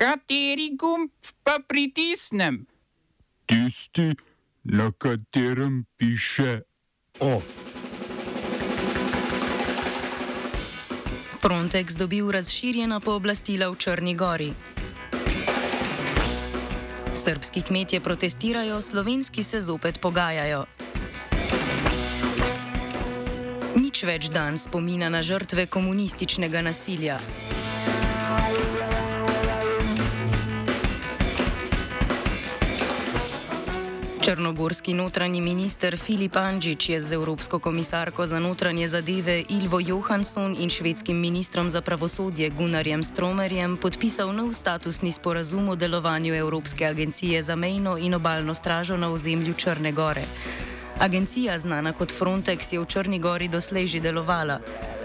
Kateri gumb pa pritisnem? Tisti, na katerem piše OF. Frontex dobil razširjena pooblastila v Črni Gori. Srbski kmetje protestirajo, slovenski se zopet pogajajo. Nič več dan spomina na žrtve komunističnega nasilja. Črnogorski notranji minister Filip Anžič je z Evropsko komisarko za notranje zadeve Ilvo Johansson in švedskim ministrom za pravosodje Gunnarjem Stromerjem podpisal nov statusni sporazum o delovanju Evropske agencije za mejno in obaljno stražo na ozemlju Črne Gore. Agencija, znana kot Frontex, je v Črni Gori doslej že delovala.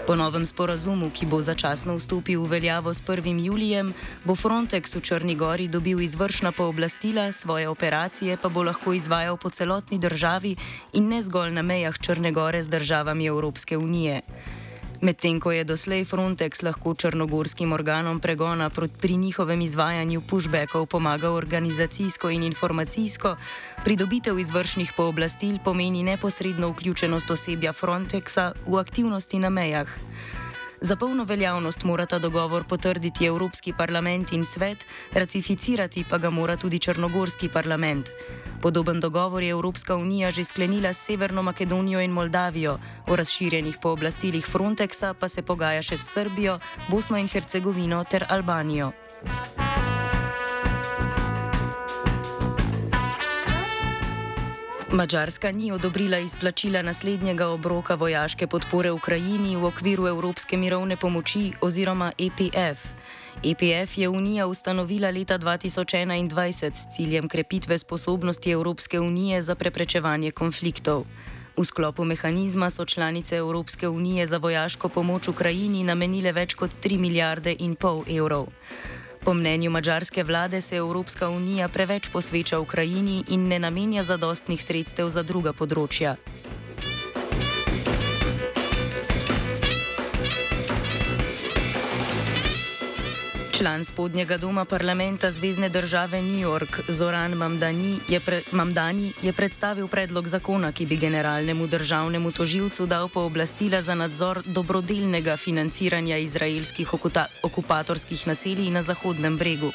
Po novem sporazumu, ki bo začasno vstopil v veljavo s 1. julijem, bo Frontex v Črni Gori dobil izvršna pooblastila, svoje operacije pa bo lahko izvajal po celotni državi in ne zgolj na mejah Črne Gore z državami Evropske unije. Medtem ko je doslej Frontex lahko črnogorskim organom pregona pri njihovem izvajanju pushbackov pomagal organizacijsko in informacijsko, pridobitev izvršnih pooblastil pomeni neposredno vključenost osebja Frontexa v aktivnosti na mejah. Za polno veljavnost morata dogovor potrditi Evropski parlament in svet, ratificirati pa ga mora tudi Črnogorski parlament. Podoben dogovor je Evropska unija že sklenila s Severno Makedonijo in Moldavijo, o razširjenih pooblastilih Frontexa pa se pogaja še s Srbijo, Bosno in Hercegovino ter Albanijo. Mačarska ni odobrila izplačila naslednjega obroka vojaške podpore Ukrajini v okviru Evropske mirovne pomoči oziroma EPF. EPF je Unija ustanovila leta 2021 s ciljem krepitve sposobnosti Evropske unije za preprečevanje konfliktov. V sklopu mehanizma so članice Evropske unije za vojaško pomoč Ukrajini namenile več kot 3 milijarde in pol evrov. Po mnenju mađarske vlade se Evropska unija preveč posveča Ukrajini in ne namenja zadostnih sredstev za druga področja. Član spodnjega doma parlamenta Zvezdne države New York Zoran Mamdani je, pre, Mamdani je predstavil predlog zakona, ki bi generalnemu državnemu toživcu dal pooblastila za nadzor dobrodelnega financiranja izraelskih okuta, okupatorskih naselij na Zahodnem bregu.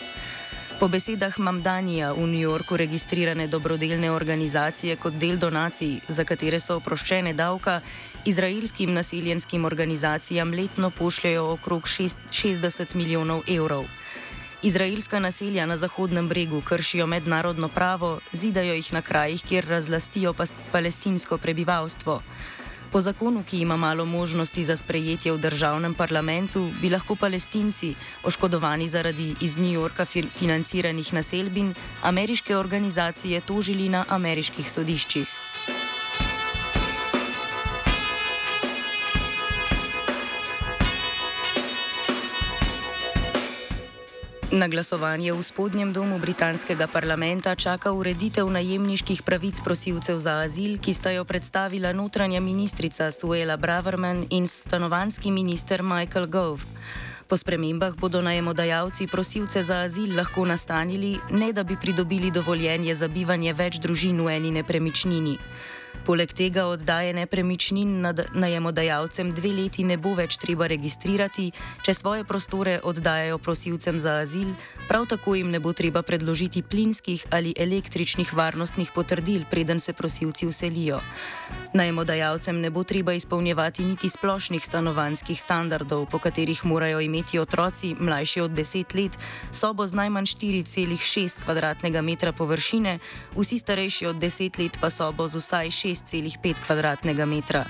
Po besedah Mamdanija v New Yorku registrirane dobrodelne organizacije kot del donacij, za katere so oproščene davka, izraelskim nasiljenskim organizacijam letno pošljajo okrog 60 milijonov evrov. Izraelska naselja na Zahodnem bregu kršijo mednarodno pravo, zidajo jih na krajih, kjer razlastijo palestinsko prebivalstvo. Po zakonu, ki ima malo možnosti za sprejetje v državnem parlamentu, bi lahko palestinci, oškodovani zaradi iz New Yorka financiranih naselbin, ameriške organizacije tožili na ameriških sodiščih. Na glasovanje v spodnjem domu britanskega parlamenta čaka ureditev najemniških pravic prosilcev za azil, ki sta jo predstavila notranja ministrica Suela Braverman in stanovanski minister Michael Gove. Po spremembah bodo najemodajalci prosilce za azil lahko nastanili, ne da bi pridobili dovoljenje za bivanje več družin v eni nepremičnini. Poleg tega oddaje nepremičnin najemodajalcem dve leti ne bo več treba registrirati, če svoje prostore oddajajo prosilcem za azil, prav tako jim ne bo treba predložiti plinskih ali električnih varnostnih potrdil, preden se prosilci vselijo. Najemodajalcem ne bo treba izpolnjevati niti splošnih stanovanskih standardov, po katerih morajo imeti otroci mlajši od 10 let sobo z najmanj 4,6 km2 površine, vsi starejši od 10 let pa sobo z vsaj 6,5 km2.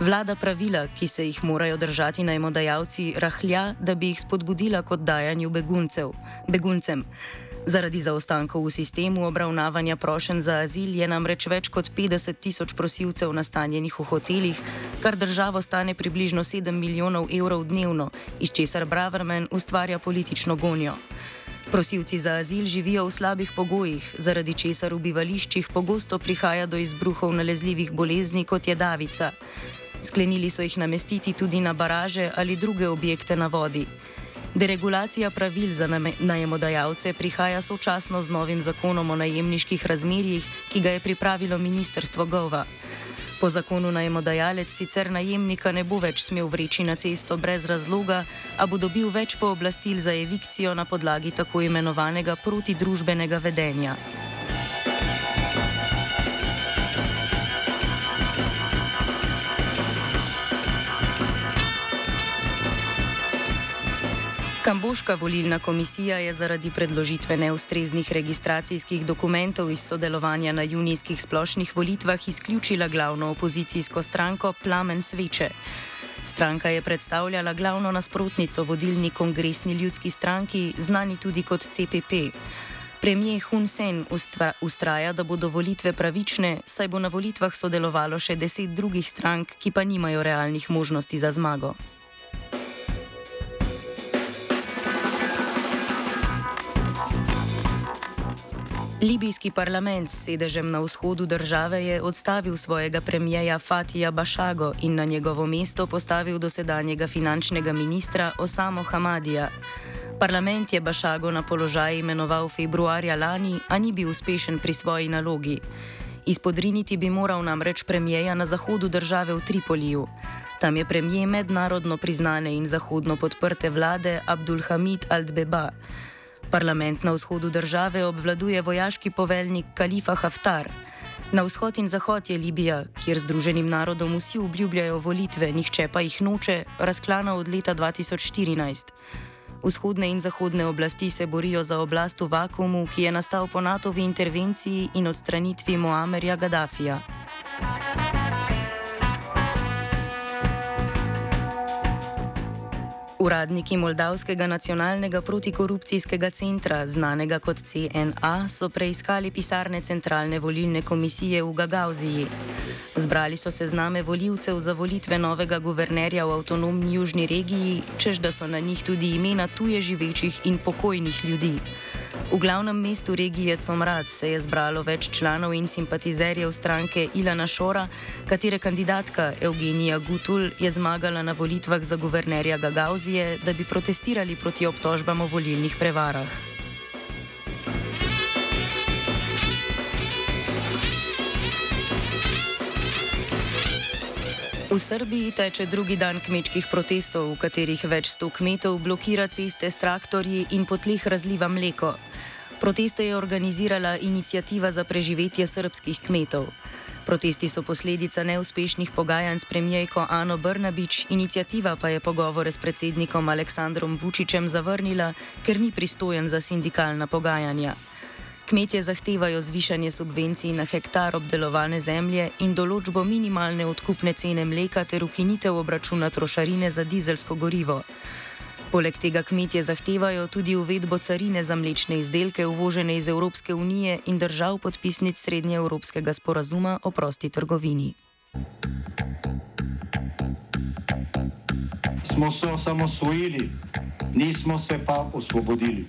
Vlada pravila, ki se jih morajo držati najmodajalci, rahlja, da bi jih spodbudila kot dajanju beguncev, beguncem. Zaradi zaostankov v sistemu obravnavanja prošen za azil je namreč več kot 50 tisoč prosilcev nastanjenih v hotelih, kar državo stane približno 7 milijonov evrov dnevno, iz česar Braverman ustvarja politično gonjo. Prosilci za azil živijo v slabih pogojih, zaradi česar v bivališčih pogosto prihaja do izbruhov nalezljivih bolezni, kot je davica. Sklenili so jih namestiti tudi na baraže ali druge objekte na vodi. Deregulacija pravil za najemodajalce prihaja sočasno z novim zakonom o najemniških razmerjih, ki ga je pripravilo Ministrstvo Gova. Po zakonu najemodajalec sicer najemnika ne bo več smel vreči na cesto brez razloga, a bo dobil več pooblastil za evikcijo na podlagi tako imenovanega protidružbenega vedenja. Kamboška volilna komisija je zaradi predložitve neustreznih registracijskih dokumentov iz sodelovanja na junijskih splošnih volitvah izključila glavno opozicijsko stranko Plamen Sveče. Stranka je predstavljala glavno nasprotnico vodilni kongresni ljudski stranki, znani tudi kot CPP. Premijer Hun Sen ustraja, da bodo volitve pravične, saj bo na volitvah sodelovalo še deset drugih strank, ki pa nimajo realnih možnosti za zmago. Libijski parlament s sedežem na vzhodu države je odstavil svojega premijeja Fatija Bašago in na njegovo mesto postavil dosedanjega finančnega ministra Osamo Hamadija. Parlament je Bašago na položaj imenoval februarja lani, a ni bil uspešen pri svoji nalogi. Izpodriniti bi moral namreč premijeja na zahodu države v Tripoliju. Tam je premije mednarodno priznane in zahodno podprte vlade Abdulhamid Al-Beba. Parlament na vzhodu države obvladuje vojaški poveljnik Kalifa Haftar. Na vzhod in zahod je Libija, kjer Združenim narodom vsi obljubljajo volitve, nihče pa jih noče, razklana od leta 2014. Vzhodne in zahodne oblasti se borijo za oblast v vakumu, ki je nastal po NATO-vi intervenciji in odstranitvi Moamerja Gaddafija. Uradniki Moldavskega nacionalnega protikorupcijskega centra, znanega kot CNA, so preiskali pisarne Centralne volilne komisije v Gagauziji. Zbrali so sezname voljivcev za volitve novega guvernerja v avtonomni južni regiji, čež da so na njih tudi imena tuje živečih in pokojnih ljudi. V glavnem mestu regije Comrad se je zbralo več članov in simpatizerjev stranke Ilana Šora, katere kandidatka Eugenija Gutul je zmagala na volitvah za guvernerja Gagauzije, da bi protestirali proti obtožbam o volilnih prevarah. V Srbiji teče drugi dan kmečkih protestov, v katerih več sto kmetov blokira ceste s traktorji in po tleh razliva mleko. Proteste je organizirala inicijativa za preživetje srpskih kmetov. Protesti so posledica neuspešnih pogajanj s premijejko Ano Brnabič, inicijativa pa je pogovore s predsednikom Aleksandrom Vučičem zavrnila, ker ni pristojen za sindikalna pogajanja. Kmetje zahtevajo zvišanje subvencij na hektar obdelovane zemlje in določbo minimalne odkupne cene mleka ter ukinitev obračuna trošarine za dizelsko gorivo. Poleg tega kmetje zahtevajo tudi uvedbo carine za mlečne izdelke uvožene iz Evropske unije in držav podpisnic Srednje Evropskega sporazuma o prosti trgovini. Smo se osamosvojili, nismo se pa osvobodili.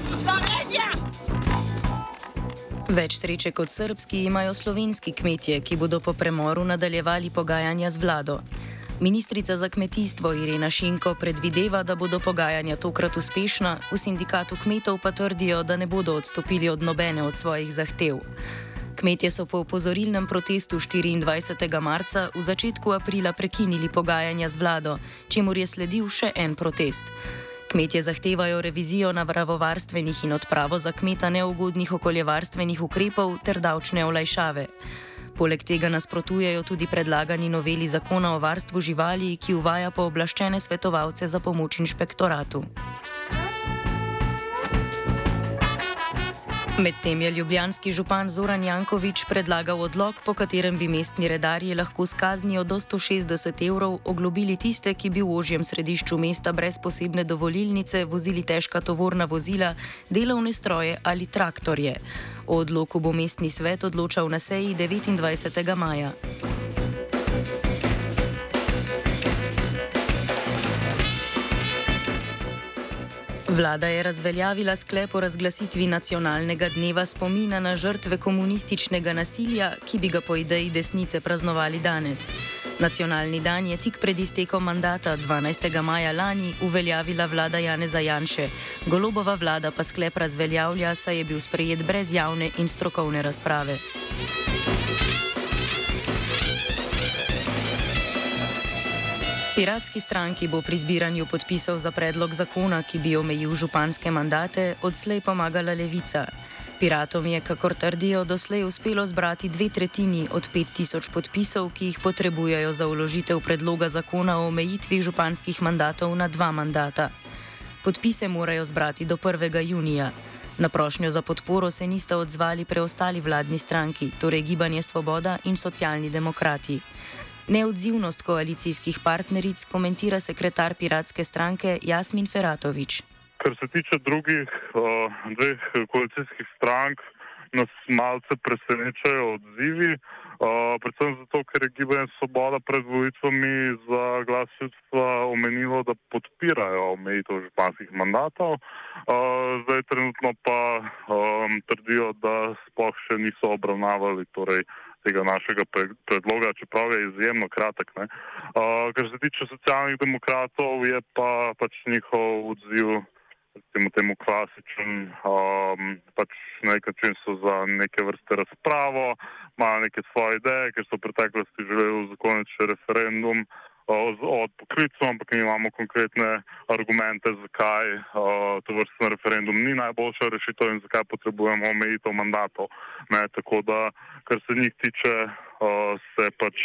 Več sreče kot srpski imajo slovenski kmetje, ki bodo po premoru nadaljevali pogajanja z vlado. Ministrica za kmetijstvo Irena Šinko predvideva, da bodo pogajanja tokrat uspešna, v sindikatu kmetov pa trdijo, da ne bodo odstopili od nobene od svojih zahtev. Kmetje so po opozorilnem protestu 24. marca v začetku aprila prekinili pogajanja z vlado, čemu je sledil še en protest. Kmetje zahtevajo revizijo naravovarstvenih in odpravo za kmeta neugodnih okoljevarstvenih ukrepov ter davčne olajšave. Poleg tega nasprotujejo tudi predlagani noveli zakona o varstvu živali, ki uvaja pooblaščene svetovalce za pomoč inšpektoratu. Medtem je ljubljanski župan Zoran Jankovič predlagal odlog, po katerem bi mestni redarji lahko s kaznijo do 160 evrov oglobili tiste, ki bi v ožjem središču mesta brez posebne dovolilnice vozili težka tovorna vozila, delovne stroje ali traktorje. O odloku bo mestni svet odločal na seji 29. maja. Vlada je razveljavila sklep o razglasitvi nacionalnega dneva spomina na žrtve komunističnega nasilja, ki bi ga po ideji desnice praznovali danes. Nacionalni dan je tik pred iztekom mandata 12. maja lani uveljavila vlada Janeza Janše. Golobova vlada pa sklep razveljavlja, saj je bil sprejet brez javne in strokovne razprave. Piratski stranki bo pri zbiranju podpisov za predlog zakona, ki bi omejil županske mandate, odslej pomagala levica. Piratom je, kakor trdijo, doslej uspelo zbrati dve tretjini od 5000 podpisov, ki jih potrebujejo za uložitev predloga zakona o omejitvi županskih mandatov na dva mandata. Podpise morajo zbrati do 1. junija. Na prošnjo za podporo se nista odzvali preostali vladni stranki, torej Gibanje Svoboda in socialni demokrati. Neodzivnost koalicijskih partneric komentira sekretar piratske stranke Jasmin Feratovič. Kar se tiče drugih uh, dveh koalicijskih strank, nas malce presenečajo odzivi. Uh, predvsem zato, ker je Gibanje Svoboda pred volitvami za glas ljudstva omenilo, da podpirajo omejitev županskih mandatov. Uh, zdaj trenutno pa um, trdijo, da sploh še niso obravnavali torej, tega našega predloga, čeprav je izjemno kratek. Uh, kar se tiče socialnih demokratov, je pa pač njihov odziv recimo temu klasičen, um, pač na nek način so za neke vrste razpravo, imajo neke svoje ideje, ker so v preteklosti želeli uzakoniti še referendum od poklicov, ampak mi imamo konkretne argumente, zakaj to vrstno referendum ni najboljša rešitev in zakaj potrebujemo omejitev mandatov. Ne, tako da, kar se njih tiče, se, pač,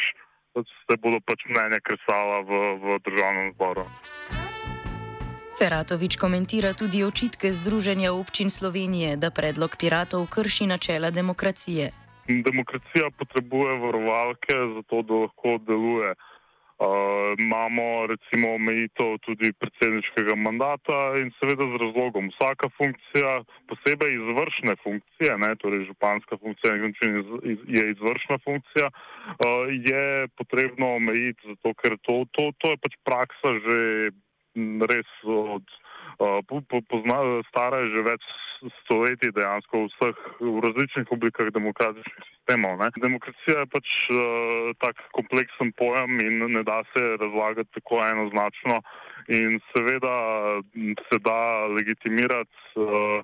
se bodo pač mnenja kresala v, v državnem zboru. Feratovič komentira tudi očitke Združenja občin Slovenije, da predlog piratov krši načela demokracije. Demokracija potrebuje varovalke, zato da lahko deluje. Uh, imamo recimo omejitev tudi predsedniškega mandata in seveda z razlogom. Vsaka funkcija, posebej izvršne funkcije, ne, torej županska funkcija je izvršna funkcija, uh, je potrebno omejiti, zato ker to, to, to je pač praksa že res od, uh, po, po, pozna, stara je že več stoletij dejansko v vseh v različnih oblikah demokratičnih sistemov. Ne. Demokracija je pač uh, tak kompleksen pojem in ne da se razlagati tako enoznačno in seveda se da legitimirati uh,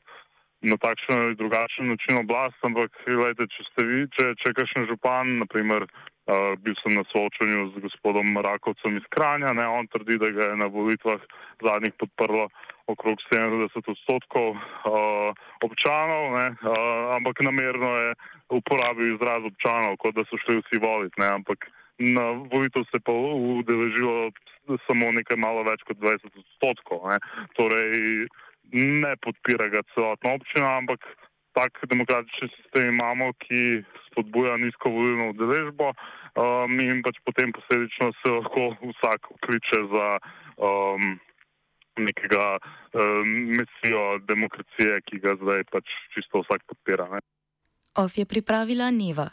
na takšen ali drugačen način oblast, ampak gledajte, če ste vi, če je kakšen župan, naprimer, Uh, bil sem na soočanju z gospodom Rakovcem iz Kranja, ne, on trdi, da ga je na volitvah zadnjih podprlo okrog 70 odstotkov uh, občanov, ne, uh, ampak namerno je uporabil izraz občanov, kot da so šli vsi voliti, ne, ampak na volitev se pa udeležilo samo nekaj malo več kot 20 odstotkov. Ne, torej ne podpira ga celotna občina, ampak tak demokratični sistem imamo, ki spodbuja nizko volilno udeležbo um, in pač potem posledično se lahko vsak kliče za um, nekega um, misijo demokracije, ki ga zdaj pač čisto vsak podpira. Ne. OF je pripravila Neva.